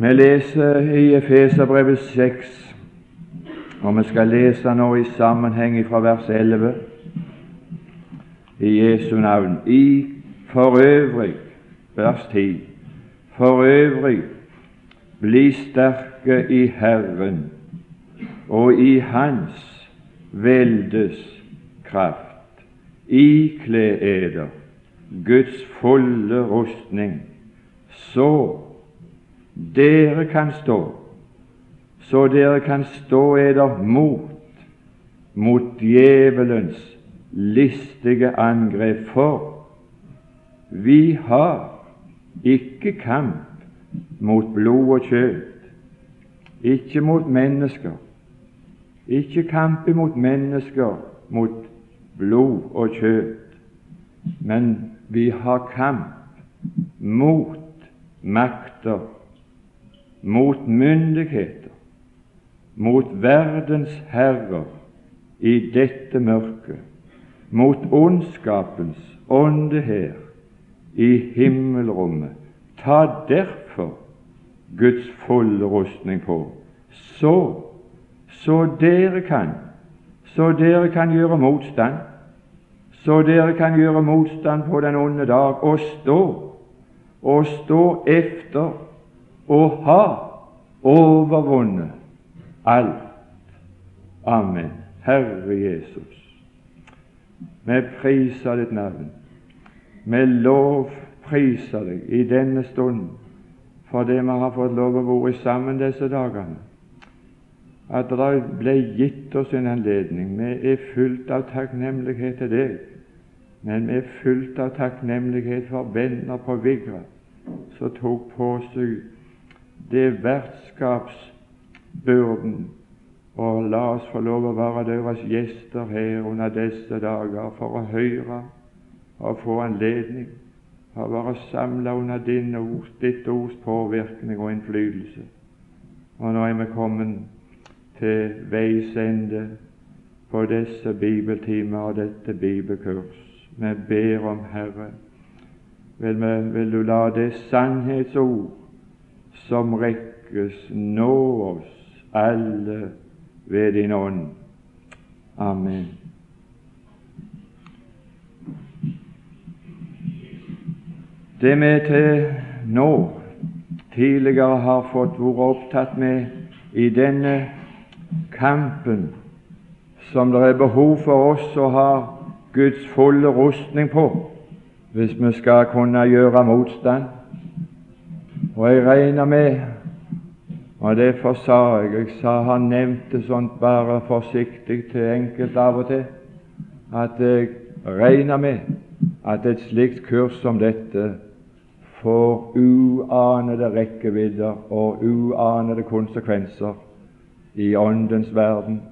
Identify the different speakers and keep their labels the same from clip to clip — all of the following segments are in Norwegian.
Speaker 1: Vi leser i Efeserbrevet 6, og vi skal lese nå i sammenheng fra vers 11 i Jesu navn. I for øvrig, vers 10, for øvrig bli sterke i Herren og i Hans veldes kraft. Ikle eder Guds fulle rustning, så dere kan stå, så dere kan stå eder mot mot djevelens listige angrep. For vi har ikke kamp mot blod og kjøtt, ikke mot mennesker, ikke kamp mot mennesker, mot blod og kjøtt, men vi har kamp mot makter, mot myndigheter, mot verdens herrer i dette mørket, mot ondskapens ånde her i himmelrommet. Ta derfor Guds fulle rustning på, så så dere kan så dere kan gjøre motstand, så dere kan gjøre motstand på den onde dag og stå, og stå efter og ha overvunnet alt. Amen. Herre Jesus, vi priser ditt navn. Vi lovpriser deg i denne stund for det vi har fått lov å være sammen disse dagene at det ble gitt oss en anledning. Vi er fullt av takknemlighet til deg, men vi er fullt av takknemlighet for venner på Vigra som tok på seg det vertskapsbyrden og la oss få lov å være deres gjester her under disse dager for å høre og få anledning til å være samla under din ord, ditt ords påvirkning og innflytelse. Og nå er vi kommet til veis ende på disse bibeltimer og dette bibelkurs. Vi ber om, Herre, vil, vi, vil du la det sannhetsord som rekkes, nå oss alle ved din ånd. Amen. Det vi til nå tidligere har fått vært opptatt med i denne kampen som det er behov for oss å ha Guds fulle rustning på hvis vi skal kunne gjøre motstand. Og jeg regner med, og derfor sa jeg Jeg sa han nevnte sånt bare forsiktig til enkelte av og til, at jeg regner med at et slikt kurs som dette får uanede rekkevidder og uanede konsekvenser i Åndens verden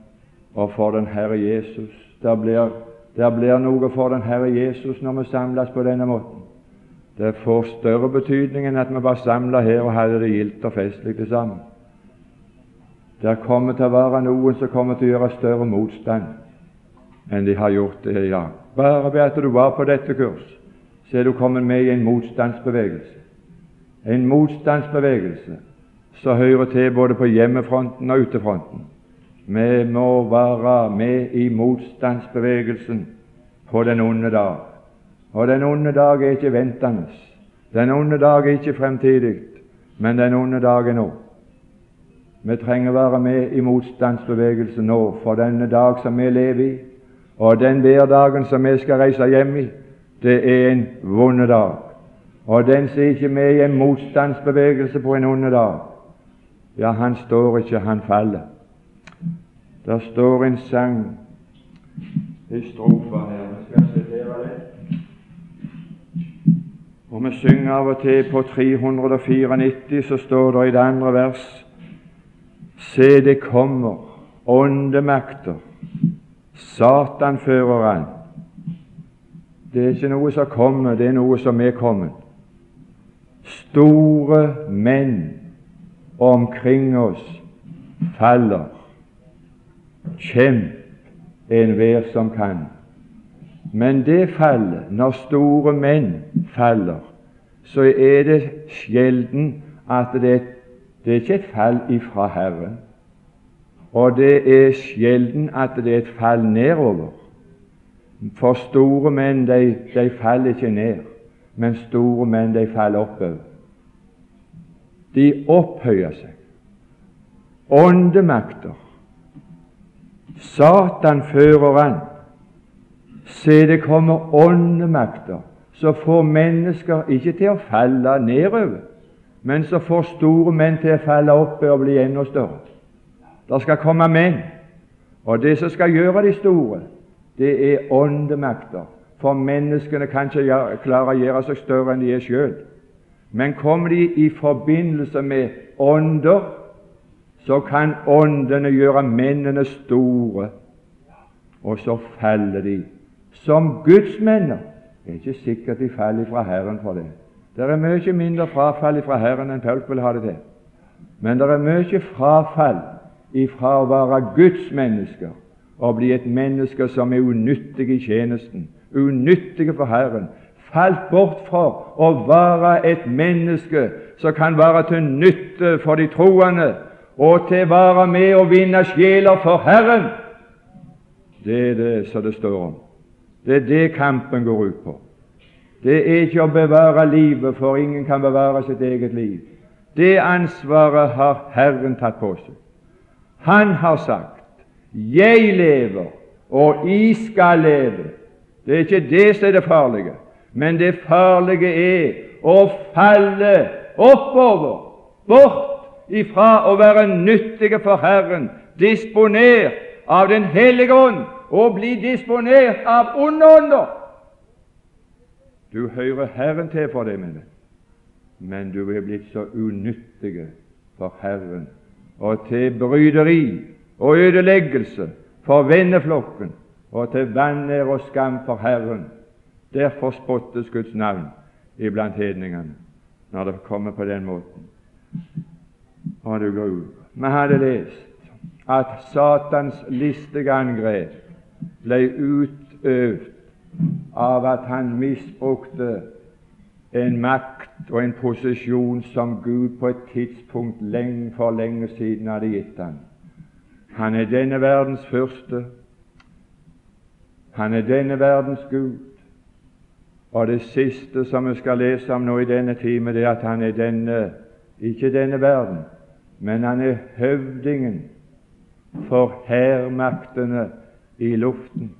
Speaker 1: og for den Herre Jesus. Det blir, det blir noe for den Herre Jesus når vi samles på denne måten. Det får større betydning enn at vi bare samla her og hadde det gildt og festlig det sammen. Det kommer til å være noen som kommer til å gjøre større motstand enn de har gjort det i dag. Bare ved at du var på dette kurs, så er du kommet med i en motstandsbevegelse. En motstandsbevegelse som hører til både på hjemmefronten og utefronten. Vi må være med i motstandsbevegelsen på den onde dag. Og den onde dag er ikke ventende. Den onde dag er ikke fremtidig, men den onde dag er nå. Vi trenger være med i motstandsbevegelsen nå for denne dag som vi lever i, og den hverdagen som vi skal reise hjem i, det er en vonde dag. Og den som ikke er med i en motstandsbevegelse på en onde dag, ja, han står ikke, han faller. Der står en sang, i strofa her. Jeg skal sitere det. Og vi synger av og til på 394, så står det i det andre vers Se, det kommer åndemakter. Satan fører an. Det er ikke noe som kommer, det er noe som er kommet. Store menn omkring oss faller. Kjemp enhver som kan. Men det fallet, når store menn faller, så er det sjelden at det, Det er ikke et fall ifra Herren. Og det er sjelden at det er et fall nedover. For store menn de, de faller ikke ned, men store menn de faller oppover. De opphøyer seg. Åndemakter. Satan fører an. Se, det kommer åndemakter så får mennesker ikke til å falle nedover, men så får store menn til å falle oppe og bli enda større. Det skal komme menn, og det som skal gjøre de store, det er åndemakter. For menneskene kan ikke klare å gjøre seg større enn de er sjøl. Men kommer de i forbindelse med ånder, så kan åndene gjøre mennene store, og så faller de som gudsmenner. Det er ikke sikkert de faller fra Herren for det. Det er mye mindre frafall fra Herren enn Paulus vil ha det til. Men det er mye frafall ifra å være Guds mennesker og bli et menneske som er unyttig i tjenesten, unyttig for Herren, falt bort fra å være et menneske som kan være til nytte for de troende, og til å være med og vinne sjeler for Herren. Det er det som det står om. Det er det kampen går ut på. Det er ikke å bevare livet, for ingen kan bevare sitt eget liv. Det ansvaret har Herren tatt på seg. Han har sagt 'Jeg lever, og I skal leve'. Det er ikke det som er det farlige, men det farlige er å falle oppover, bort ifra å være nyttige for Herren, disponert av Den hellige ånd, og bli disponert av onde ånder. Du hører Herren til for det, men, men du er blitt så unyttige for Herren og til bryderi og ødeleggelse for venneflokken og til vanære og skam for Herren. Derfor spottes Guds navn iblant hedningene når det kommer på den måten. Å, du gru, vi hadde lest at Satans listige angrep ble utøvd av at han misbrukte en makt og en posisjon som Gud på et tidspunkt lenge for lenge siden hadde gitt ham. Han er denne verdens første. Han er denne verdens Gud. Og det siste som vi skal lese om nå i denne time, det er at han er denne, ikke denne verden, men han er høvdingen for hærmaktene i luften.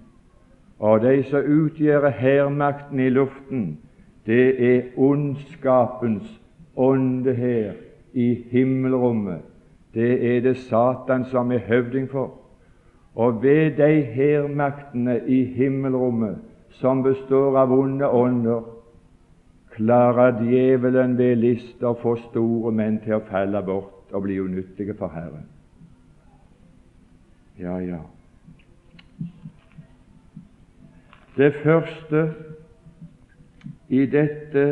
Speaker 1: Og de som utgjør hærmakten i luften, det er ondskapens ånde her i himmelrommet. Det er det Satan som er høvding for. Og ved de hærmaktene i himmelrommet som består av onde ånder, klarer djevelen ved list å få store menn til å falle bort og bli unyttige for Herren. Ja, ja. Det første i dette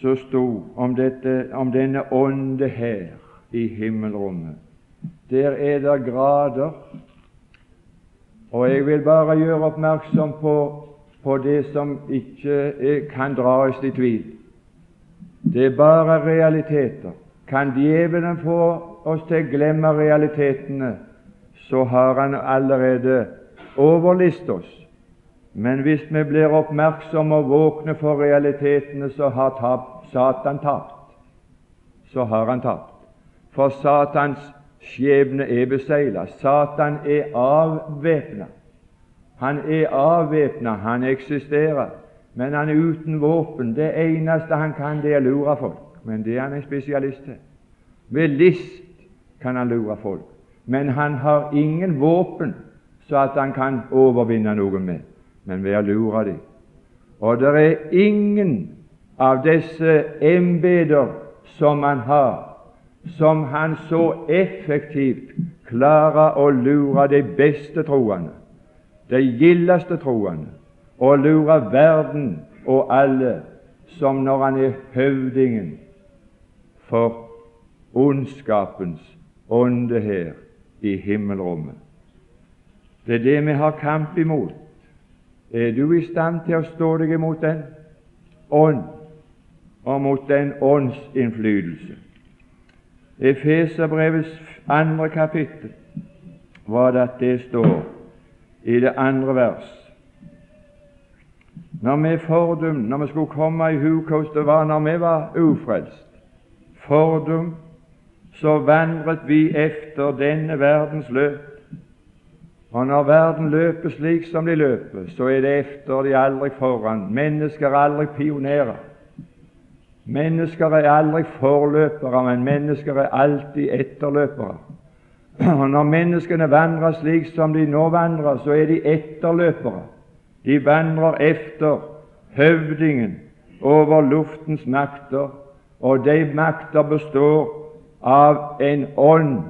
Speaker 1: som sto om, dette, om denne ånde her i himmelrommet. Der er det grader, og jeg vil bare gjøre oppmerksom på, på det som ikke kan dras i tvil. Det er bare realiteter. Kan djevelen få oss til å glemme realitetene, så har han allerede overlist oss. Men hvis vi blir oppmerksomme og våkne for realitetene, så har tapt, Satan tapt. Så har han tapt. For Satans skjebne er besegla. Satan er avvæpna. Han er avvæpna, han eksisterer, men han er uten våpen. Det eneste han kan, det er å lure folk. Men det er han en spesialist til. Ved list kan han lure folk, men han har ingen våpen så at han kan overvinne noen med, men vær lur av dem. Og det er ingen av disse embeter som han har, som han så effektivt klarer å lure de beste troende, de gildeste troende, og lure verden og alle, som når han er høvdingen for ondskapens ånde her i himmelrommet. Det er det vi har kamp imot. Er du i stand til å stå deg imot den ånd og mot den åndsinnflytelse. Efeserbrevets andre kapittel var det at det står i det andre vers. Når vi fordum, når vi skulle komme i hukost, det var når vi var ufrelst, fordum, så vandret vi efter denne verdens løp. Og når verden løper slik som de løper, så er det efter de aldri foran. Mennesker er aldri pionerer. Mennesker er aldri forløpere, men mennesker er alltid etterløpere. Og Når menneskene vandrer slik som de nå vandrer, så er de etterløpere. De vandrer efter høvdingen over luftens makter, og de makter består av en ånd.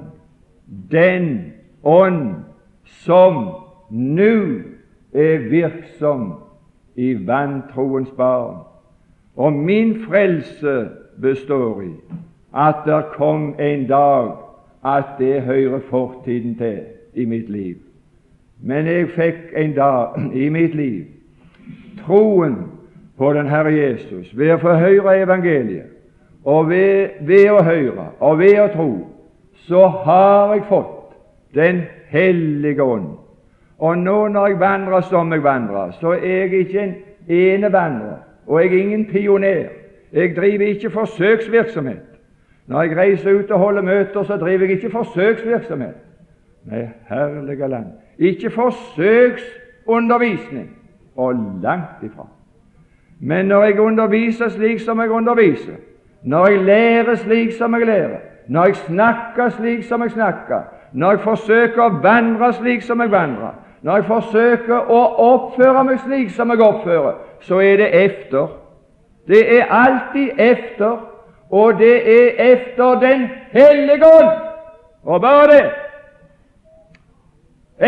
Speaker 1: Den ånd som nå er virksom i vantroens barn. Og min frelse består i at det kom en dag at det hører fortiden til i mitt liv. Men jeg fikk en dag i mitt liv troen på den Herre Jesus ved å få høre evangeliet. Og ved, ved å høre og ved å tro så har jeg fått Den hellige ånd. Og nå når jeg vandrer som jeg vandrer, så er jeg ikke en enevandrer, og jeg er ingen pioner. Jeg driver ikke forsøksvirksomhet. Når jeg reiser ut og holder møter, så driver jeg ikke forsøksvirksomhet. Nei, herlige land. Ikke forsøksundervisning, og langt ifra. Men når jeg underviser slik som jeg underviser, når jeg lærer slik som jeg lærer, når jeg snakker slik som jeg snakker, når jeg forsøker å vandre slik som jeg vandrer, når jeg forsøker å oppføre meg slik som jeg oppfører, så er det efter. Det er alltid efter og det er efter Den hellige ånd. Og bare det.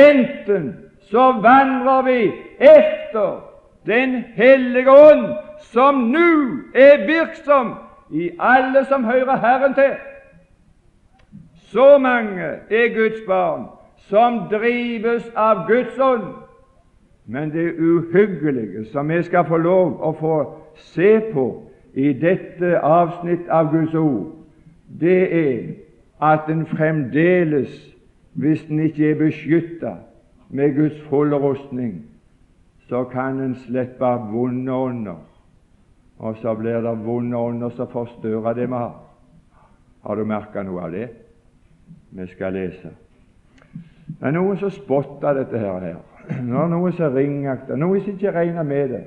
Speaker 1: Enten så vandrer vi efter Den hellige ånd, som nå er virksom i alle som hører Herren til. Så mange er Guds barn som drives av Guds ånd. Men det uhyggelige som vi skal få lov å få se på i dette avsnitt av Guds ord, det er at en fremdeles, hvis en ikke er beskytta med Guds fulle rustning, så kan en slippe vonde ånder, og så blir det vonde ånder som forstyrrer det vi har. Har du merka noe av det? Vi skal lese. Det er noen som spotter dette her. Det er noen som ringakter, noen som ikke regner med det.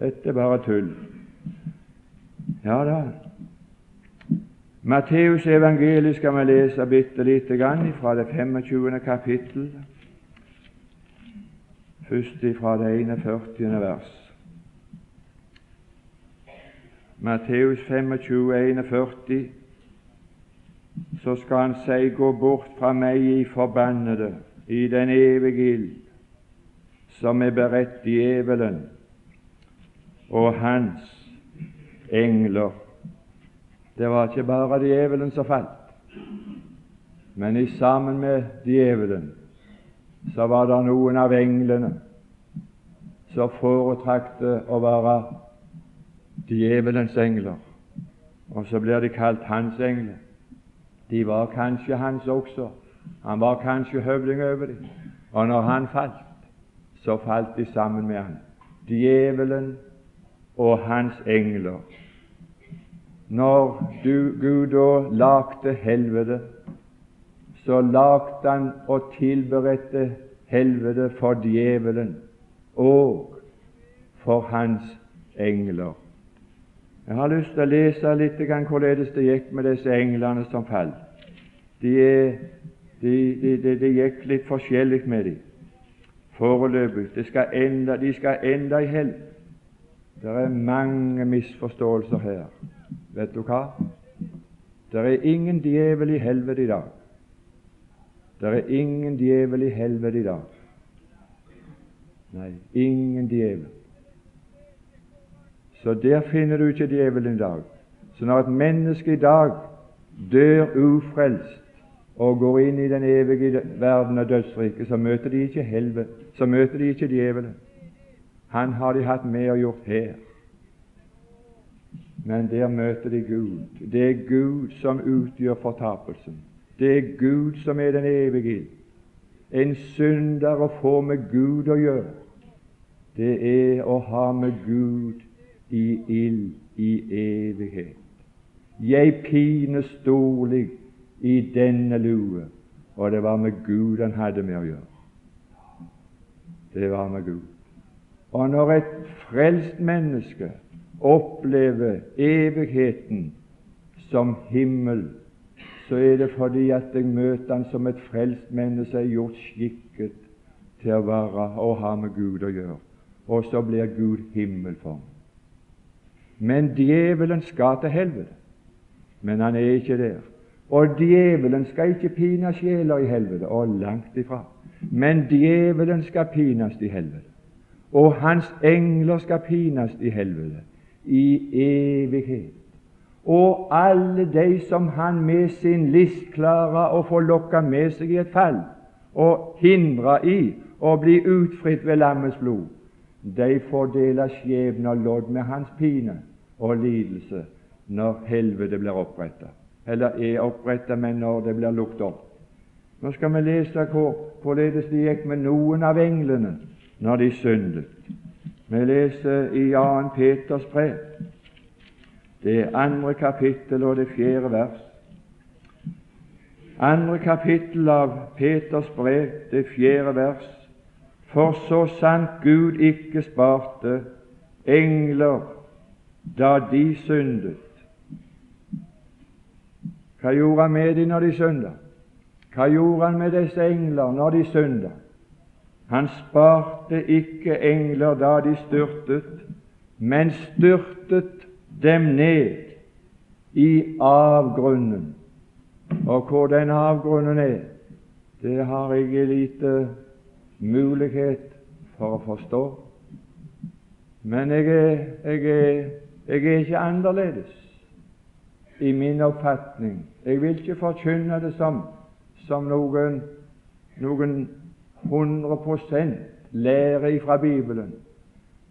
Speaker 1: Dette er bare tull. Ja da. Matteus evangeliet skal vi lese bitte lite grann fra det 25. kapittel, først fra det 41. vers. Matteus 25, 41, så skal han si:" Gå bort fra meg, i forbannede, i den evige ild, som er beredt djevelen og hans engler. Det var ikke bare djevelen som falt, men i sammen med djevelen så var det noen av englene som foretrakte å være djevelens engler. Og så blir de kalt hans engler. De var kanskje hans også. Han var kanskje høvding over dem. Og når han falt, så falt de sammen med han. Djevelen og hans engler. Når du, Gud da lagde helvete, så lagde han og tilberedte helvete for djevelen og for hans engler. Jeg har lyst til å lese litt hvordan det gikk med disse englene som falt. De, de, de, de gikk litt forskjellig med dem foreløpig. De skal enda, de skal enda i hell. Det er mange misforståelser her. Vet du hva? Det er ingen djevel i helvete i dag. Det er ingen djevel i helvete i dag. Nei, ingen djevel. Så der finner du ikke djevelen i dag. Så når et menneske i dag dør ufrelst og går inn i den evige verden og dødsriket, så møter de ikke helvete, så møter de ikke djevelen. Han har de hatt med og gjort her. Men der møter de Gud. Det er Gud som utgjør fortapelsen. Det er Gud som er den evige ild. En synder å få med Gud å gjøre, det er å ha med Gud i ild i evighet. Jeg pines storlig i denne lue, og det var med Gud han hadde med å gjøre. Det var med Gud. Og når et frelst menneske opplever evigheten som himmel, så er det fordi at jeg møter han som et frelst menneske er gjort skikket til å være og ha med Gud å gjøre. Og så blir Gud himmel for ham. Men djevelen skal til helvete. Men han er ikke der. Og djevelen skal ikke pine sjeler i helvete, og langt ifra. Men djevelen skal pines i helvete. Og hans engler skal pines i helvete i evighet. Og alle de som han med sin list klarer å få lokka med seg i et fall og hindre i å bli utfridd ved lammets blod, de får dele skjebne og lodd med hans pine og lidelse når helvete blir opprettet, Eller er opprettet, men når det blir lukket opp. Nå skal vi lese hvorledes det gikk med noen av englene når de syndet. Vi leser i 2. Peters brev, det andre kapittel og det fjerde vers. Andre kapittel av Peters brev, det fjerde vers. For så sant Gud ikke sparte engler da de syndet. Hva gjorde han med dem når de synda? Hva gjorde han med disse engler når de synda? Han sparte ikke engler da de styrtet, men styrtet dem ned i avgrunnen. Og hvor den avgrunnen er, det har jeg lite mulighet for å forstå. Men jeg er, jeg er, jeg er ikke annerledes i min oppfatning. Jeg vil ikke forkynne det som, som noen, noen 100% lære fra Bibelen.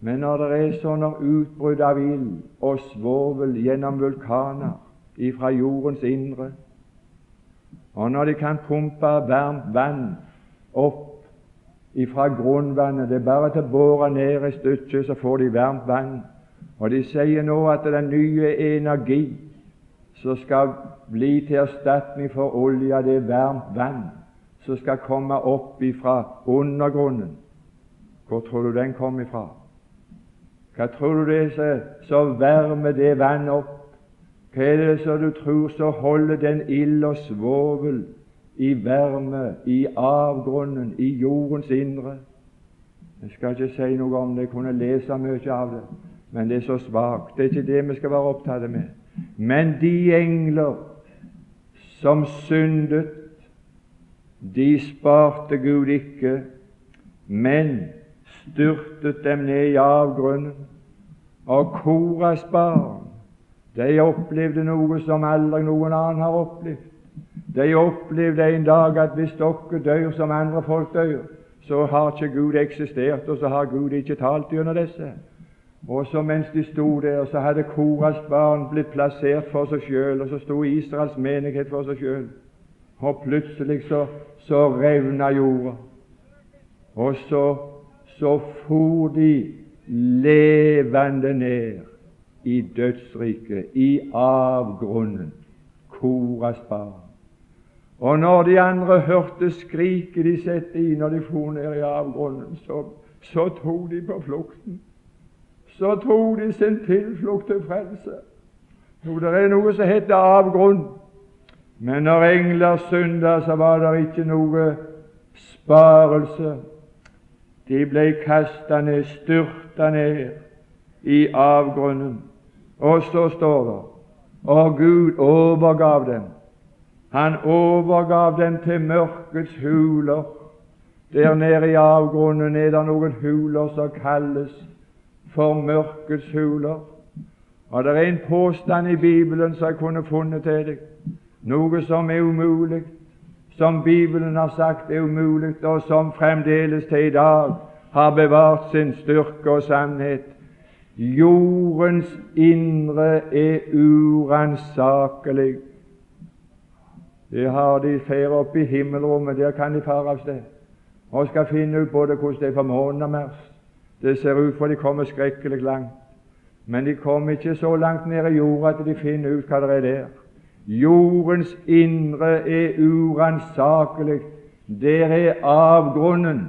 Speaker 1: Men når det er sånne utbrudd av ild og svovel gjennom vulkaner ifra jordens indre, og når de kan pumpe varmt vann opp ifra grunnvannet Det er bare til å bore ned et stykke, så får de varmt vann. Og de sier nå at den nye energi som skal bli til erstatning for olje, det er varmt vann som skal komme opp ifra undergrunnen. Hvor tror du den kom ifra? Hva tror du det er som varmer det vannet opp? Hva er det som du tror som holder den ild og svovel i varme, i avgrunnen, i jordens indre? Jeg skal ikke si noe om det, jeg kunne lese mye av det, men det er så svakt. Det er ikke det vi skal være opptatt med. Men de engler som syndet de sparte Gud ikke, men styrtet dem ned i avgrunnen. Og Koras barn, de opplevde noe som aldri noen annen har opplevd. De opplevde en dag at hvis dere dør som andre folk dør, så har ikke Gud eksistert, og så har Gud ikke talt gjennom disse. Og så mens de sto der, så hadde Koras barn blitt plassert for seg sjøl, og så sto Israels menighet for seg sjøl. Og plutselig så, så revna jorda. Og så, så for de levende ned i dødsriket, i avgrunnen, Koras barn. Og når de andre hørte skriket de sette i når de for ned i avgrunnen, så, så tok de på flukten. Så tok de sin tilflukt til frelse. Jo, det er noe som heter avgrunn. Men når engler synda, så var det ikke noe sparelse. De ble kasta ned, styrta ned i avgrunnen. Og så står det og Gud overgav dem. Han overgav dem til mørkets huler. Der nede i avgrunnen er det noen huler som kalles for mørkets huler. Og det er en påstand i Bibelen som jeg kunne funnet til deg noe som er umulig, som Bibelen har sagt er umulig, og som fremdeles til i dag har bevart sin styrke og sannhet. Jordens indre er uransakelig. Det har de fer oppe i himmelrommet, der kan de fare av sted og skal finne ut både hvordan det er for månen og Mars. Det ser ut for de kommer skrekkelig langt. Men de kommer ikke så langt ned i jorda at de finner ut hva det er der. Jordens indre er uransakelig. Der er avgrunnen.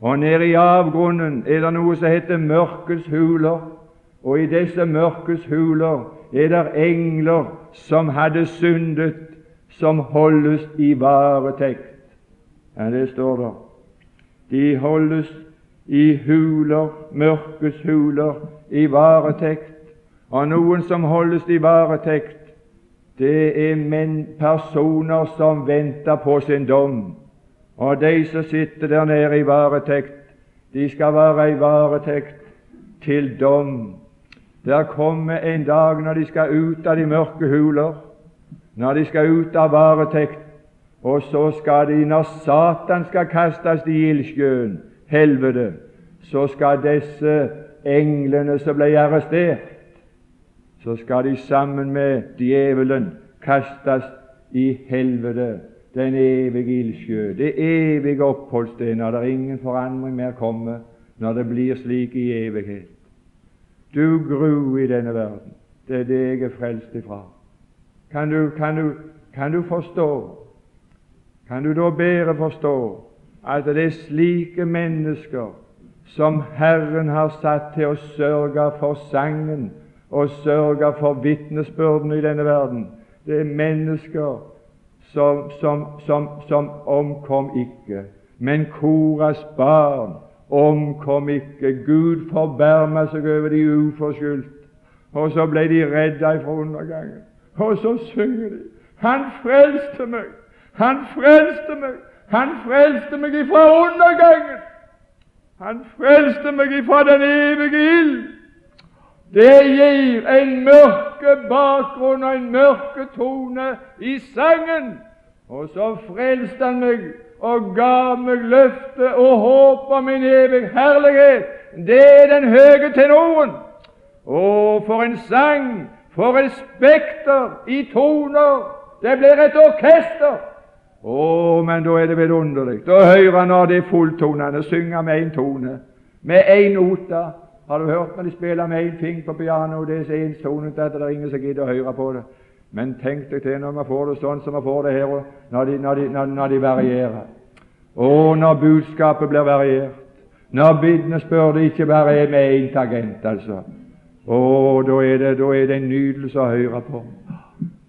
Speaker 1: Og nede i avgrunnen er det noe som heter mørkets huler. Og i disse mørkets huler er det engler som hadde syndet, som holdes i varetekt. Ja, det står der. De holdes i huler, mørkes huler, i varetekt. Og noen som holdes i varetekt, det er menn, personer som venter på sin dom. Og de som sitter der nede i varetekt, de skal være i varetekt til dom. Der kommer en dag når de skal ut av de mørke huler, når de skal ut av varetekt, og så skal de, når Satan skal kastes i ildsjøen, helvete, så skal disse englene som ble arrestert, så skal de sammen med djevelen kastes i helvete, den evige ildsjø, det evige oppholdssted, når det er ingen forandring mer kommer, når det blir slik i evighet. Du gru i denne verden, det er det jeg er frelst ifra. Kan du, kan du, kan du forstå? Kan du da bedre forstå at det er slike mennesker som Herren har satt til å sørge for sangen og sørge for vitnesbyrden i denne verden. Det er mennesker som, som, som, som omkom ikke, men Koras barn omkom ikke. Gud forbarma seg over de uforskyldt. Og så ble de redda fra undergangen. Og så synger de Han frelste meg! Han frelste meg! Han frelste meg ifra undergangen! Han frelste meg ifra den evige ild! Det gir en mørke bakgrunn og en mørke tone i sangen. Og så frelste han meg og ga meg løfte og håp om min evig herlighet. Det er den høye tenoren. Å, for en sang! For en spekter i toner! Det blir et orkester! Å, men da er det vidunderlig å høre når det er synger synge med én tone, med én note. Har du hørt når de spiller med én fing på piano? Det er så enstonete at det er ingen som gidder å høre på det. Men tenk deg til når man får det sånn som man får det her, når de, når de, når, når de varierer. Og når budskapet blir variert, når bildene spør det ikke bare er med én tagent, altså. Å, da er, det, da er det en nydelse å høre på.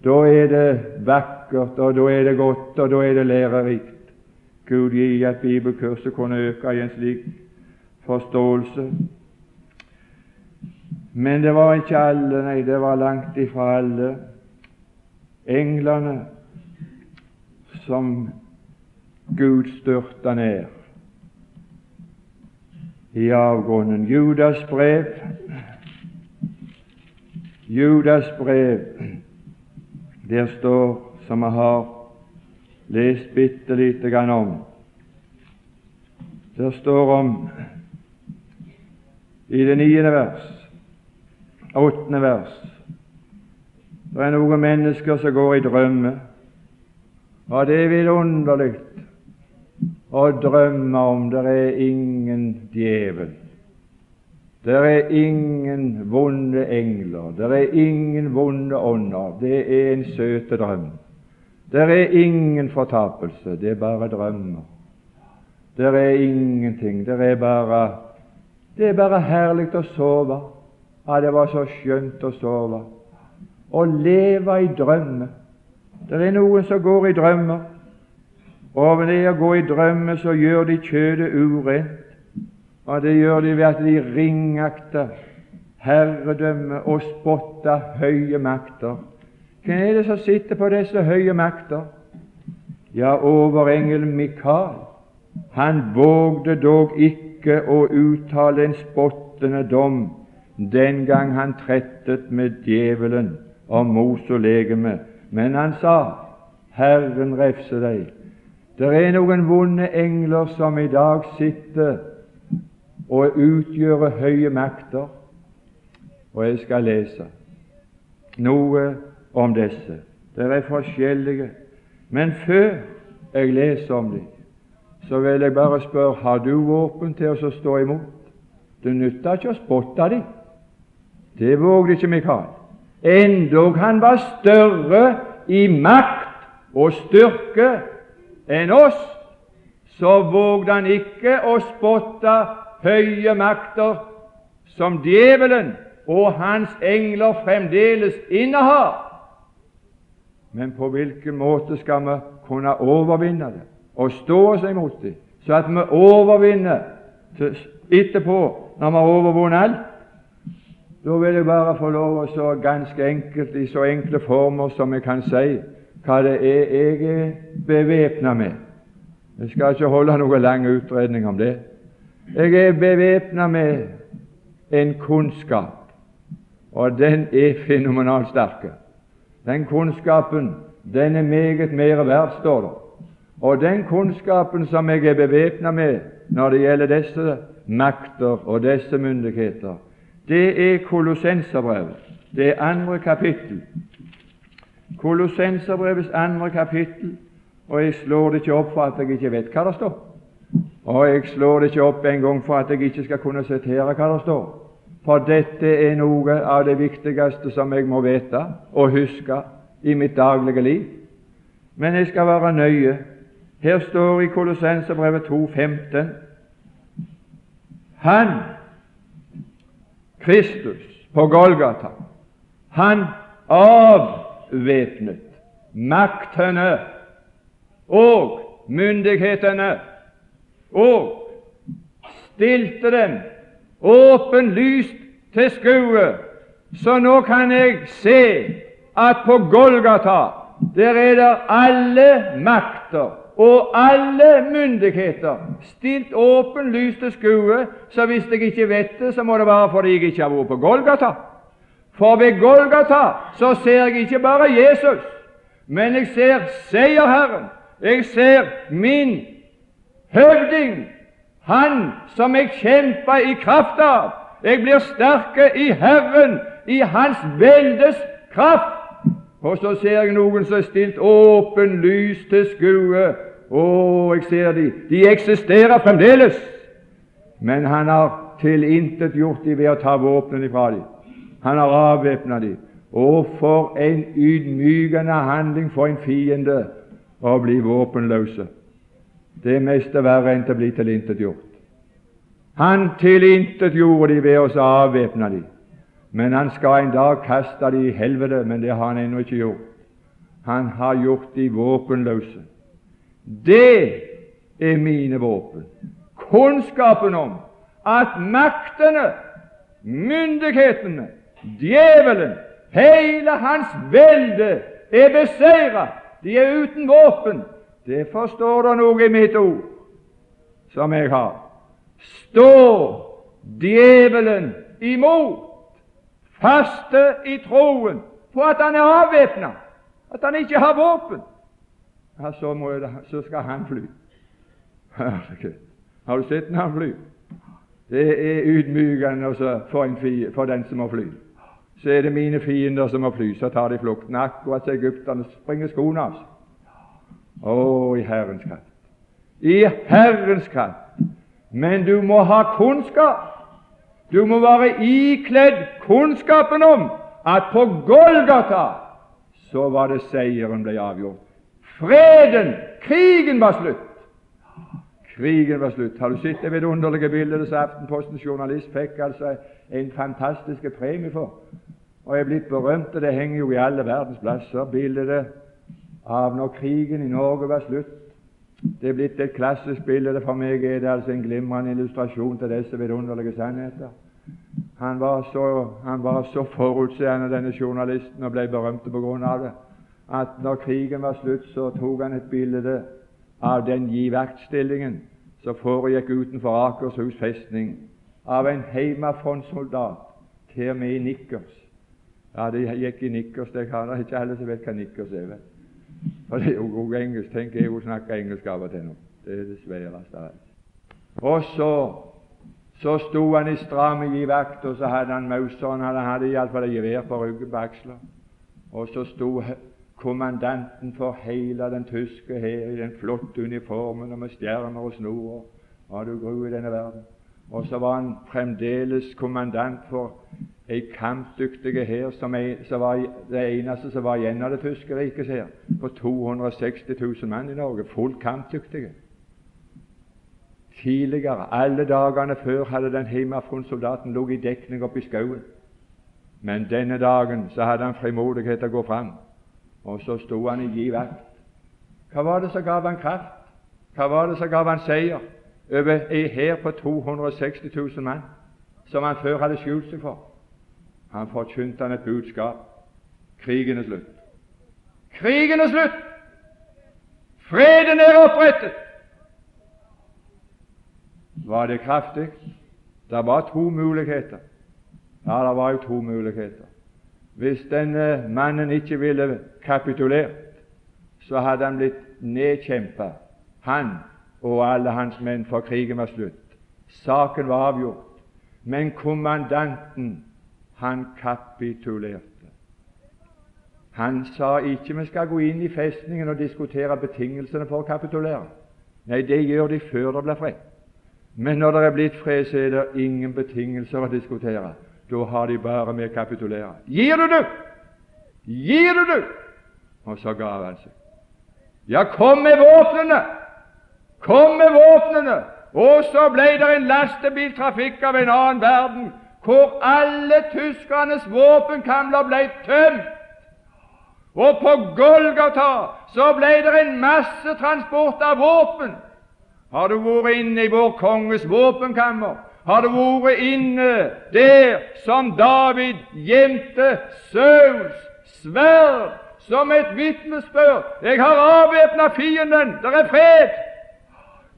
Speaker 1: Da er det vakkert, og da er det godt, og da er det lærerikt. Gud gi at bibelkurset kunne øke i en slik forståelse. Men det var ikke alle, nei, det var langt ifra alle englene som Gud styrta ned i avgrunnen. Judas brev Judas brev. Der står, som jeg har lest bitte lite grann om. Der står om i det niende vers, åttende vers. Det er noen mennesker som går i drømme, og det er vidunderlig å drømme om. Det er ingen djevel. Det er ingen vonde engler, det er ingen vonde ånder. Det er en søte drøm. Det er ingen fortapelse, det er bare drømmer. Det er ingenting. Det er bare Det er bare herlig å sove. Ja, det var så skjønt å sove. Å leve i drømmer. Det er noen som går i drømmer, og ved det å gå i drømmer så gjør de kjødet urent. Og det gjør de ved at de ringakter herredømme og spotter høye makter. Hvem er det som sitter på disse høye makter? Ja, overengelen Mikael. Han vågde dog ikke å uttale en spottende dom den gang han trettet med djevelen om mos og legeme, men han sa, Herren refse deg. Det er noen vonde engler som i dag sitter og utgjøre høye makter. og jeg skal lese noe om disse. Det er forskjellige. Men før jeg leser om dem, så vil jeg bare spørre har du våpen til å stå imot. Det nytter ikke å spotte dem. Det vågde ikke Mikael. Endog han var større i makt og styrke enn oss, så vågde han ikke å spotte høye makter som djevelen og hans engler fremdeles innehar. Men på hvilken måte skal vi kunne overvinne det og stå oss imot det, så at vi overvinner etterpå, når vi har overvunnet alt? Da vil jeg bare få lov å så ganske enkelt, i så enkle former som jeg kan si, hva det er jeg er bevæpna med. Jeg skal ikke holde noen lang utredning om det. Jeg er bevæpna med en kunnskap, og den er fenomenalt sterk. Den kunnskapen den er meget mer verdt, står det. Og den kunnskapen som jeg er bevæpna med når det gjelder disse makter og disse myndigheter, det er Kolossenserbrevet, det er andre kapittel. Kolossenserbrevets andre kapittel, og jeg slår det ikke opp for at jeg ikke vet hva det står. Og jeg slår det ikke opp en gang for at jeg ikke skal kunne sitere hva det står. For dette er noe av det viktigste som jeg må vite og huske i mitt daglige liv. Men jeg skal være nøye. Her står i Kolossenserbrevet 2,15 Han, Kristus, på Golgata, han avvæpnet maktene og myndighetene og stilte dem åpenlyst til skue. Så nå kan jeg se at på Golgata der er det alle makter og alle myndigheter stilt åpenlyst til skue. Så hvis jeg ikke vet det, så må det være fordi jeg ikke har vært på Golgata. For ved Golgata så ser jeg ikke bare Jesus, men jeg ser seierherren. Jeg ser min høvding, han som jeg kjemper i kraft av. Jeg blir sterke i Herren, i Hans veldes kraft. Og så ser jeg noen som er stilt åpen lys til skue. Å, jeg ser de. De eksisterer fremdeles. Men han har tilintetgjort de ved å ta våpnene fra de. Han har avvæpna de. Og for en ydmykende handling for en fiende å bli våpenløse. Det er mest verre enn å bli tilintetgjort. Han tilintetgjorde de ved å avvæpne de. Men han skal en dag kaste de i helvete, men det har han ennå ikke gjort. Han har gjort de våpenløse. Det er mine våpen. Kunnskapen om at maktene, myndighetene, djevelen, hele hans velde er beseiret. De er uten våpen. Det forstår du noe i mitt ord som jeg har. Stå djevelen imot, faste i troen på at han er avvæpna, at han ikke har våpen, ja, så, det, så, skal han fly. Herregud. Har du sett når han flyr? Det er ydmykende for, for, den som må fly. Så er det mine fiender som må fly, så tar de flukten, akkurat som egypterne springer skoene av seg. Å, i Herrens kraft. I Herrens kraft. Men du må ha kunnskap. Du må være ikledd kunnskapen om at på Golgata så var det seieren ble avgjort. Freden, krigen var slutt. Krigen var slutt. Har du sett det vidunderlige bildet som Aftenpostens journalist fikk altså en fantastisk premie for? Og er blitt berømt, og det henger jo i alle verdens plasser. Bildet av når krigen i Norge var slutt. Det er blitt et klassisk bilde. For meg er det altså en glimrende illustrasjon til disse vidunderlige sannheter. Han var så, han var så forutseende, denne journalisten, og ble berømt på grunn av det, at når krigen var slutt, så tok han et bilde av den givaktstillingen som foregikk utenfor Akershus festning, av en heimafrontsoldat, til og med i nikkers. Ja, det gikk i nikkers. Det er ikke alle som vet hva nikkers er. vet for det er jo god engelsk. Tenk jeg å snakke engelsk av og til nå. Det er det sværeste. Og så Så sto han i stram givakt, og så hadde han mauseren Han hadde iallfall et gevær på ryggen på aksla. Og så sto kommandanten for hele den tyske hær i den flotte uniformen og med stjerner og snorer. Og du gru i denne verden? Og så var han fremdeles kommandant for ei kampdyktig hær som, som, var det eneste som var igjen av det tyske rikets hær, på 260 000 mann i Norge, fullt kampdyktige. Tidligere, alle dagene før, hadde den hjemmefrontsoldaten ligget i dekning oppe i skauen. Men denne dagen så hadde han frimodighet til å gå fram, og så sto han i giv vakt. Hva var det som gav han kraft? Hva var det som gav han seier over ei hær på 260 000 mann, som han før hadde skjult seg for? Han forkynte han et budskap. Krigen er slutt. Krigen er slutt! Freden er opprettet! Var det kraftig? Det var to muligheter. Ja, det var jo to muligheter. Hvis denne mannen ikke ville kapitulert, så hadde han blitt nedkjempet, han og alle hans menn, for krigen var slutt. Saken var avgjort. Men kommandanten, han kapitulerte. Han sa ikke vi skal gå inn i festningen og diskutere betingelsene for å kapitulere. Nei, det gjør de før det blir fred. Men når det er blitt fred, så er det ingen betingelser å diskutere. Da har de bare med å kapitulere. Gir du det? Gir du det? Og så ga han seg. Ja, kom med våpnene! Kom med våpnene! Og så ble det en lastebiltrafikk av en annen verden, hvor alle tyskernes våpenkamler ble tømt. Og på Golgata så ble det en massetransport av våpen. Har du vært inne i vår konges våpenkammer? Har du vært inne der som David gjemte Sauls sverd som et vitnesbyrd? Jeg har avvæpna fienden, det er fred!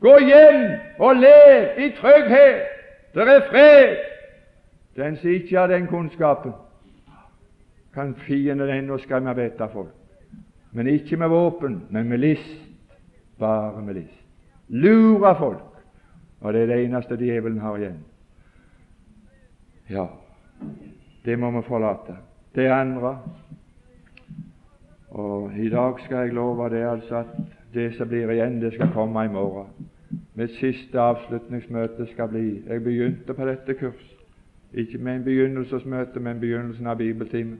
Speaker 1: Gå hjem og lev i trygghet, det er fred! Den som ikke har den kunnskapen, kan fienden ennå skremme vettet av folk. Men ikke med våpen, men med list. Bare med list lure folk, og det er det eneste djevelen har igjen. Ja, det må vi forlate. Det andre Og i dag skal jeg love det altså at det som blir igjen, det skal komme i morgen. Mitt siste avslutningsmøte skal bli Jeg begynte på dette kurs, ikke med en begynnelsesmøte, men begynnelsen av bibeltimen.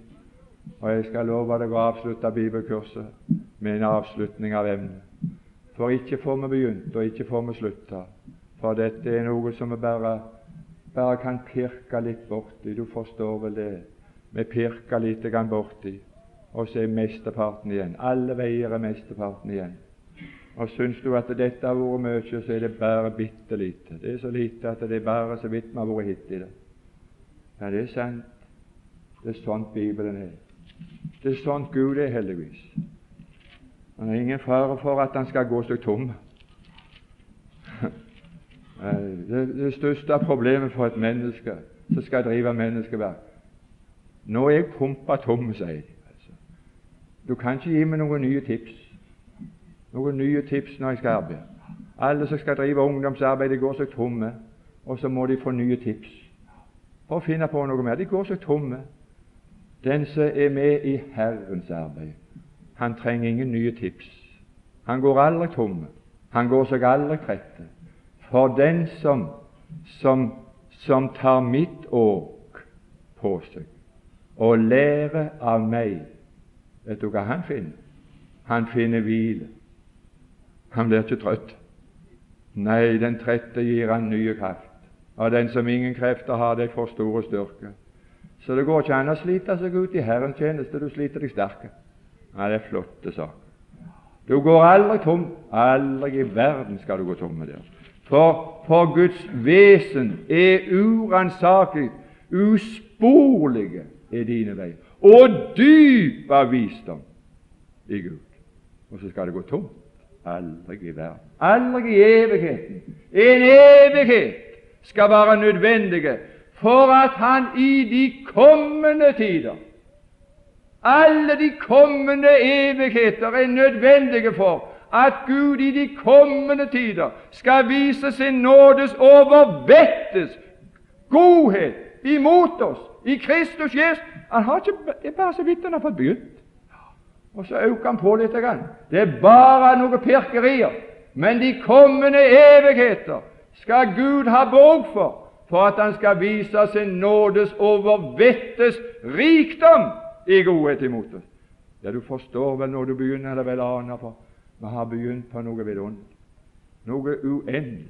Speaker 1: Og jeg skal love deg å avslutte bibelkurset med en avslutning av emnet. For ikke får vi begynt, og ikke får vi slutta. For dette er noe som vi bare, bare kan pirke litt borti. Du forstår vel det? Vi pirker litt borti, og så er mesteparten igjen. Alle veier er mesteparten igjen. Og syns du at dette har vært mye, så er det bare bitte lite. Det er så lite at det er bare så vidt vi har vært hittil. Ja, det er sant. Det er sånt Bibelen er. Det er sånt Gud er, heldigvis. Det er ingen fare for at han skal gå seg tom. Det, det største problemet for et menneske som skal drive menneskeverk Nå er jeg pumpa tom, sier de. Altså. Du kan ikke gi meg noen nye tips. Noen nye tips når jeg skal arbeide. Alle som skal drive ungdomsarbeid, går seg tomme, og så må de få nye tips å finne på noe mer. De går seg tomme. Den som er med i Herrens arbeid, han trenger ingen nye tips. Han går aldri tomme. Han går seg aldri trett. For den som, som, som tar mitt åk på seg og lærer av meg, vet du hva han finner? Han finner hvile. Han blir ikke trøtt. Nei, den trette gir han nye kraft. Og den som ingen krefter har, deg for store styrke. Så det går ikke an å slite seg ut i Herrens tjeneste. Du sliter deg sterke. Ja, det er flotte saker. Du går aldri tom. Aldri i verden skal du gå tom med det. For, for Guds vesen er uransakelig, usporlige er dine veier, og dyp av visdom i Gud. Og så skal det gå tomt. Aldri i verden. Aldri i evigheten. En evighet skal være nødvendige for at Han i de kommende tider alle de kommende evigheter er nødvendige for at Gud i de kommende tider skal vise sin nådes overvettes godhet imot oss i Kristus Jesus. Han har ikke, det er bare så vidt han har fått begynt. Og så øker han på litt. Det er bare noen pirkerier. Men de kommende evigheter skal Gud ha borg for for at Han skal vise sin nådes overvettes rikdom i godhet imot oss. Ja, du forstår vel når du begynner, eller vel aner, for vi har begynt på noe vidunderlig, noe uendelig,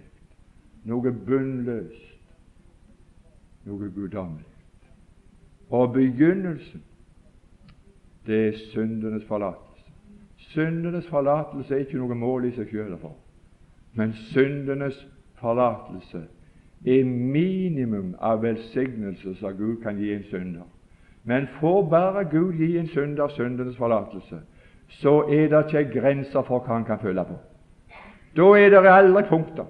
Speaker 1: noe bunnløst, noe guddommelig. Og begynnelsen, det er syndenes forlatelse. Syndenes forlatelse er ikke noe mål i seg sjøl, men syndenes forlatelse er minimum av velsignelse som Gud kan gi en synder. Men får bare Gud gi en synder syndenes forlatelse, så er det ikke grenser for hva han kan følge på. Da er det aldri punkter.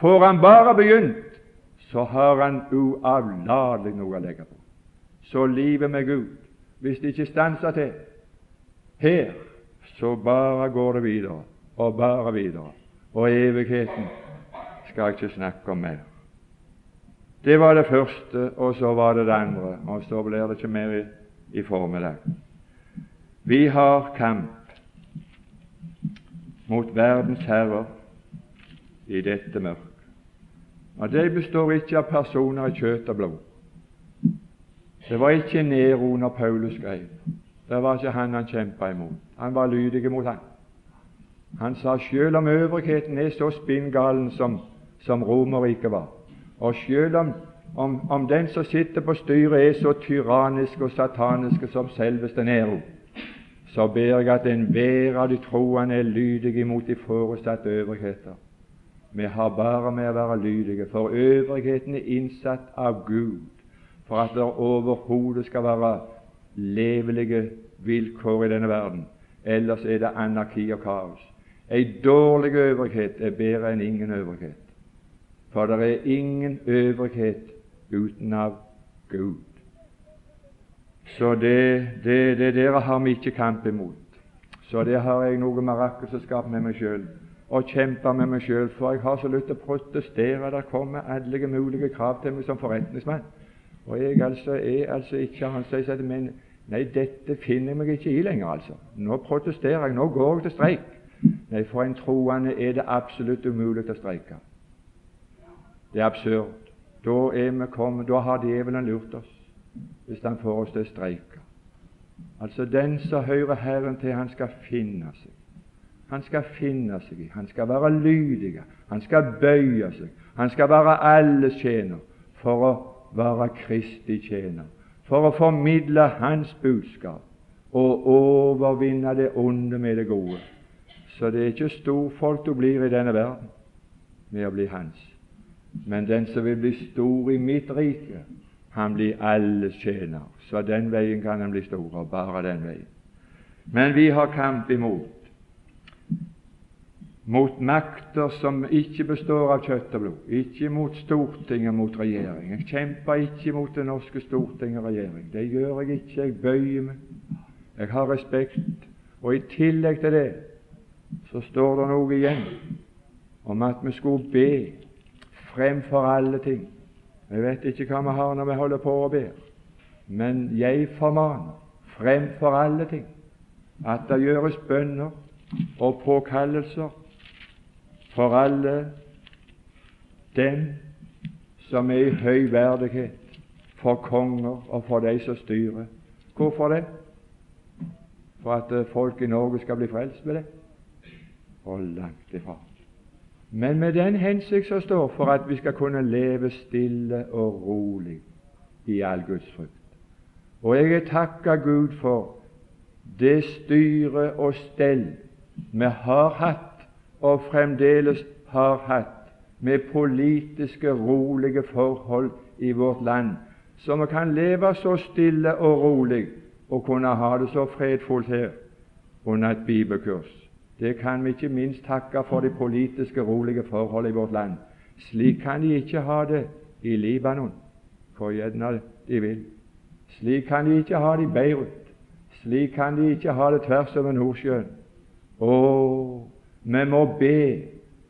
Speaker 1: Får han bare begynt, så har han uavlatelig noe å legge på. Så livet med Gud, hvis det ikke stanser til her, så bare går det videre og bare videre. Og evigheten skal jeg ikke snakke om mer. Det var det første, og så var det det andre, og så blir det ikke mer i, i formiddag. Vi har kamp mot verdens herrer i dette mørket. Og Det består ikke av personer i kjøtt og blod. Det var ikke Nero når Paulus skrev. Det var ikke han han kjempa imot. Han var lydig mot han. Han sa selv om øvrigheten er så spinngalen som, som Romerriket var, og selv om, om, om, den som sitter på styret, er så tyrannisk og satanisk som selveste Nero, så ber jeg at enhver av de troende er lydige imot de foresatte øvrigheter. Vi har bare med å være lydige, for øvrigheten er innsatt av Gud for at det overhodet skal være levelige vilkår i denne verden. Ellers er det anarki og kaos. Ei dårlig øvrighet er bedre enn ingen øvrighet. For det er ingen øvrighet uten av Gud. Så det, det, det dere har vi ikke kamp imot. Så det har jeg noe marakelskap med meg sjøl og kjempe med meg sjøl, for jeg har så lyst til å protestere. Det kommer alle mulige krav til meg som forretningsmann. Og jeg altså er altså ikke han sier at men, Nei, dette finner jeg meg ikke i lenger, altså. Nå protesterer jeg. Nå går jeg til streik. Nei, for en troende er det absolutt umulig å streike. Det er absurd. Da, er vi kommet, da har djevelen lurt oss, hvis han får oss til å streike. Altså, den som hører Herren til, han skal finne seg. Han skal finne seg i, han skal være lydig, han skal bøye seg, han skal være alles tjener for å være Kristi tjener, for å formidle Hans budskap og overvinne det onde med det gode. Så det er ikke storfolk du blir i denne verden med å bli Hans. Men den som vil bli stor i mitt rike, han blir alles tjener. Så den veien kan han bli stor, og bare den veien. Men vi har kamp imot mot makter som ikke består av kjøtt og blod, ikke mot Stortinget, mot regjering. Jeg kjemper ikke mot det norske storting og regjering. Det gjør jeg ikke. Jeg bøyer meg. Jeg har respekt. Og i tillegg til det så står det noe igjen om at vi skulle be fremfor alle ting. Jeg vet ikke hva vi har når vi holder på å be, men jeg formaner fremfor alle ting at det gjøres bønner og påkallelser for alle dem som er i høy verdighet, for konger og for de som styrer. Hvorfor det? For at eh, folk i Norge skal bli frelst med det? Og langt ifra men med den hensikt som står for at vi skal kunne leve stille og rolig i all Guds frykt. Og jeg er takka Gud for det styre og stell vi har hatt og fremdeles har hatt med politiske, rolige forhold i vårt land, så vi kan leve så stille og rolig og kunne ha det så fredfullt her under et bibelkurs. Det kan vi ikke minst takke for de politiske, rolige forhold i vårt land. Slik kan de ikke ha det i Libanon, hvor gjerne de vil. Slik kan de ikke ha det i Beirut. Slik kan de ikke ha det tvers over Nordsjøen. Å, vi må be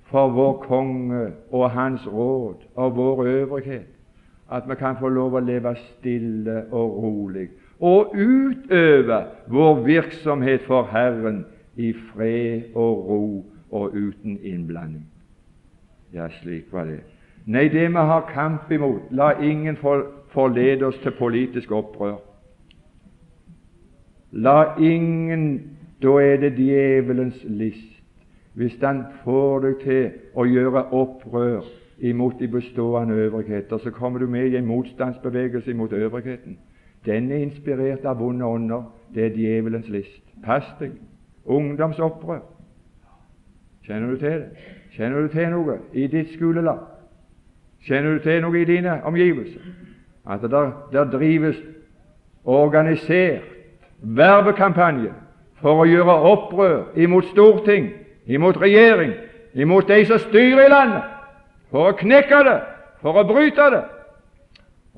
Speaker 1: for vår konge og hans råd og vår øvrighet, at vi kan få lov å leve stille og rolig og utøve vår virksomhet for Herren i fred og ro og uten innblanding. Ja, slik var det. Nei, det vi har kamp imot, la ingen forlede oss til politisk opprør. La ingen Da er det djevelens list. Hvis han får deg til å gjøre opprør imot de bestående øvrigheter, så kommer du med i en motstandsbevegelse imot øvrigheten. Den er inspirert av vonde ånder. Det er djevelens list. Pass deg! Ungdomsopprør. Kjenner du til det? Kjenner du til noe i ditt skolelag? Kjenner du til noe i dine omgivelser? At der, der drives organisert verbekampanje for å gjøre opprør imot storting, imot regjering, imot de som styrer i landet, for å knekke det, for å bryte det.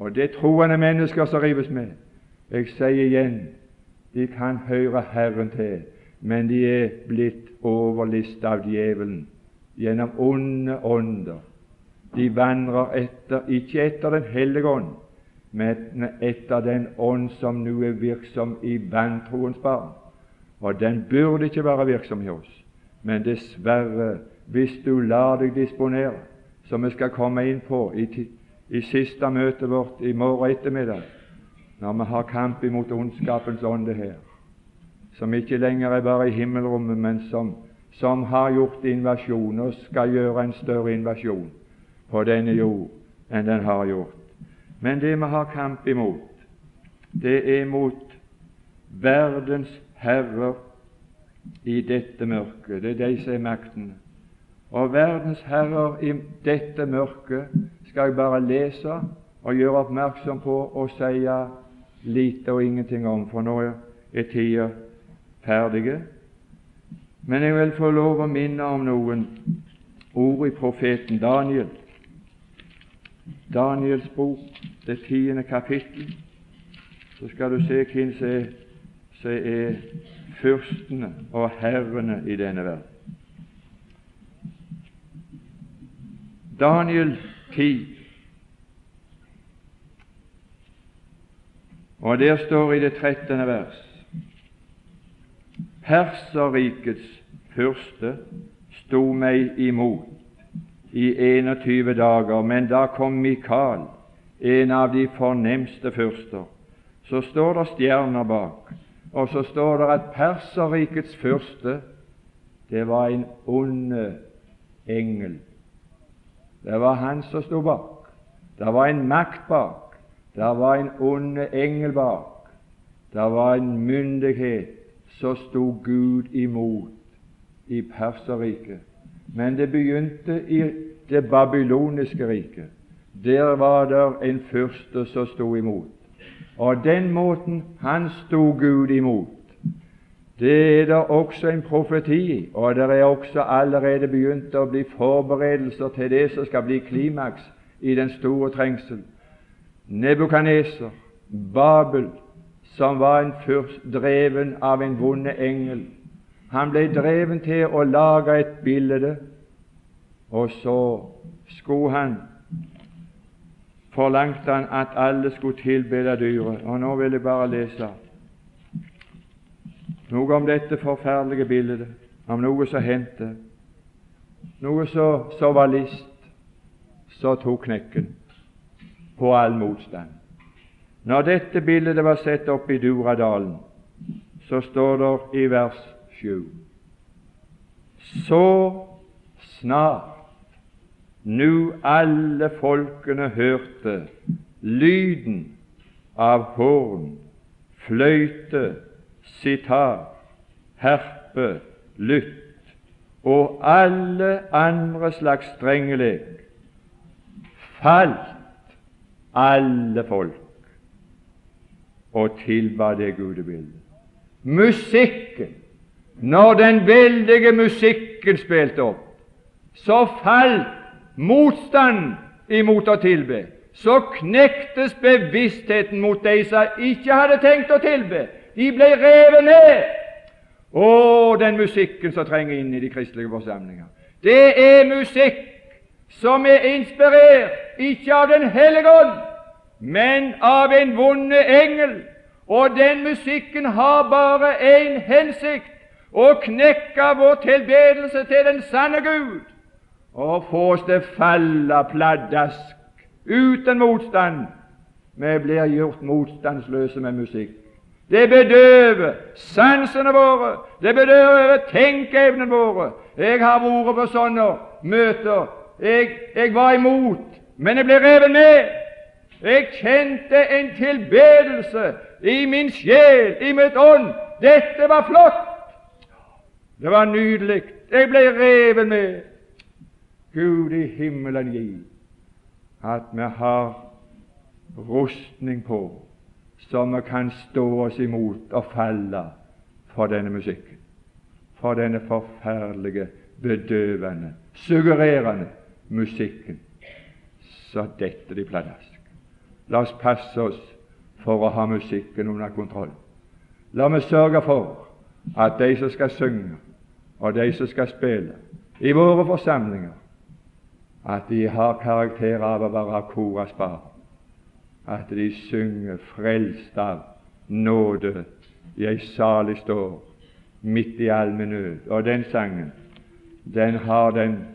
Speaker 1: Og det er troende mennesker som rives med. Jeg sier igjen de kan høre Herren til, men de er blitt overlista av djevelen gjennom onde ånder. De vandrer etter, ikke etter Den hellige ånd, men etter den ånd som nå er virksom i vantroens barn. Og den burde ikke være virksom i oss, men dessverre, hvis du lar deg disponere, som vi skal komme inn på i, i siste møtet vårt i morgen ettermiddag, når vi har kamp imot ondskapens ånde her, som ikke lenger er bare i himmelrommet, men som, som har gjort invasjon og skal gjøre en større invasjon på denne jord enn den har gjort. Men det vi har kamp imot, det er mot verdens herrer i dette mørket. Det er de som er makten. Og verdens herrer i dette mørket skal jeg bare lese og gjøre oppmerksom på og si lite og ingenting om, for nå er tida ferdige. Men jeg vil få lov å minne om noen ord i profeten Daniel. Daniels bok, det tiende kapittel. Så skal du se hvem som er, fyrstene og herrene i denne verden. Daniel 10 Og der står i det trettende vers Perserrikets fyrste sto meg imot i 21 dager, men da kom Mikael, en av de fornemste fyrster. Så står det stjerner bak, og så står det at Perserrikets fyrste, det var en onde engel. Det var han som sto bak. Det var en makt bak. Det var en onde engel bak. Det var en myndighet som sto Gud imot i Perserriket. Men det begynte i det babyloniske riket. Der var det en fyrste som sto imot. Og den måten han sto Gud imot, det er det også en profeti i, og det er også allerede begynt å bli forberedelser til det som skal bli klimaks i den store trengsel. Nebukaneser, Babel, som var en fyrst dreven av en vonde engel. Han ble dreven til å lage et bilde, og så skulle han forlangte han at alle skulle tilbede dyret. Og nå vil jeg bare lese noe om dette forferdelige bildet, om noe som hendte, noe som var list, så tok knekken på all motstand. Når dette bildet var sett opp i Duradalen, så står det i vers 7 Så snart nu alle folkene hørte lyden av horn, fløyte, sitar, herpe, lytt og alle andre slags strengelek, falt alle folk og tilba det gudebildet. Musikken, når den veldige musikken spilte opp, så falt motstand imot å tilbe. Så knektes bevisstheten mot de som ikke hadde tenkt å tilbe. De ble revet ned. Å, den musikken som trenger inn i de kristelige forsamlinger. Det er musikk som er inspirert ikke av Den hellige ånd, men av en vonde engel. Og den musikken har bare én hensikt å knekke vår tilbedelse til den sanne Gud og få oss til å falle pladask uten motstand. Vi blir gjort motstandsløse med musikk. Det bedøver sansene våre, det bedøver tenkeevnen våre. Jeg har vært på sånne møter. Jeg, jeg var imot, men jeg ble revet med. Jeg kjente en tilbedelse i min sjel, i mitt ånd. Dette var flott! Det var nydelig. Jeg ble revet med. Gud i himmelen gi at vi har rustning på som vi kan stå oss imot og falle for denne musikken, for denne forferdelige, bedøvende, suggererende musikken. Så detter de pladask. La oss passe oss for å ha musikken under kontroll. La meg sørge for at de som skal synge, og de som skal spille i våre forsamlinger, at de har karakter av å være koras barn at de synger 'frelst av nåde', jeg salig står midt i all min nød. Og den sangen, den har den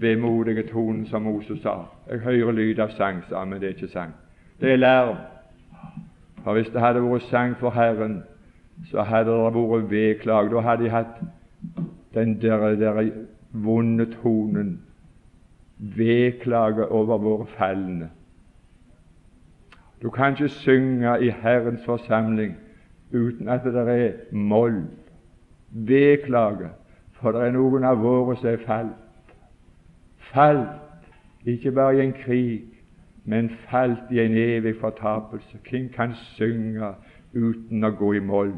Speaker 1: vemodige tonen som Moses sa. Jeg hører lyd av sang, sa men det er ikke sang. Det er larm. For hvis det hadde vært sang for Herren, så hadde det vært vedklag. Da hadde de hatt den der, der vonde tonen, vedklage over våre falne. Du kan ikke synge i Herrens forsamling uten at det er moll, vedklage, for det er noen av våre som er falt. Falt, ikke bare i en krig, men falt i en evig fortapelse. Hvem kan synge uten å gå i moll?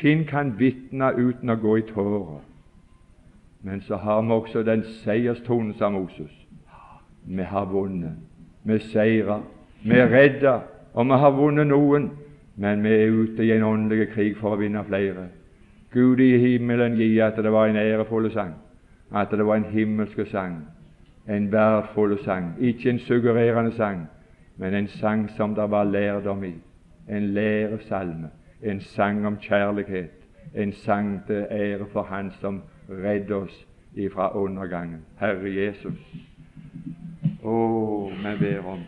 Speaker 1: Hvem kan vitne uten å gå i tårer? Men så har vi også den seierstonen, sa Moses. Vi har vunnet. Vi seirer. Vi er redda, og vi har vunnet noen, men vi er ute i en åndelig krig for å vinne flere. Gud i himmelen gi at det var en ærefull sang, at det var en himmelsk sang, en verdfull sang, ikke en suggererende sang, men en sang som det var lærdom i, en læresalme, en sang om kjærlighet, en sang til ære for Han som redder oss ifra undergangen, Herre Jesus. Å, vi ber om.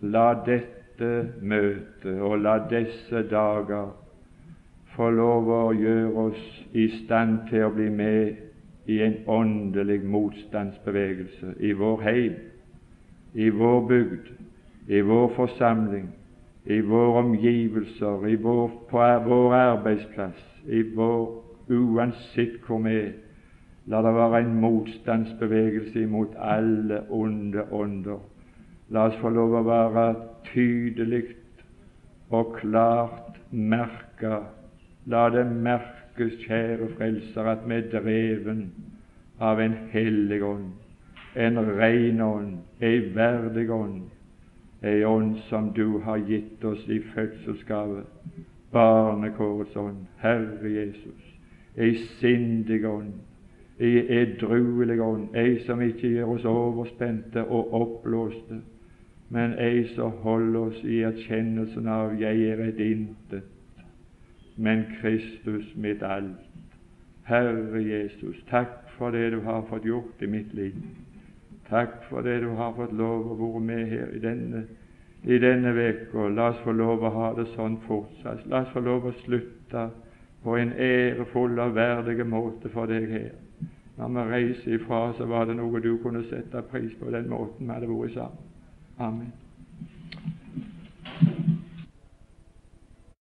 Speaker 1: La dette møtet og la disse dager få lov å gjøre oss i stand til å bli med i en åndelig motstandsbevegelse i vår heim, i vår bygd, i vår forsamling, i våre omgivelser, i vår, på vår arbeidsplass, i vår uansett hvor vi er. La det være en motstandsbevegelse imot alle onde ånder La oss få lov å være tydelig og klart merka. La det merkes, kjære Frelser, at vi er dreven av en hellig ånd, en ren ånd, ei verdig ånd, ei ånd som du har gitt oss i fødselsgave, barnekårets ånd, Herre Jesus, ei sindig ånd, ei edruelig ånd, ei som ikke gjør oss overspente og oppblåste, men ei som holder oss i erkjennelsen av 'jeg er et intet', men Kristus mitt alt. Herre Jesus, takk for det du har fått gjort i mitt liv. Takk for det du har fått lov å være med her i denne i denne uka. La oss få lov å ha det sånn fortsatt. La oss få lov å slutte på en ærefull og verdig måte for deg her. Når vi reiser ifra, så var det noe du kunne sette pris på den måten vi hadde vært sammen. Amen.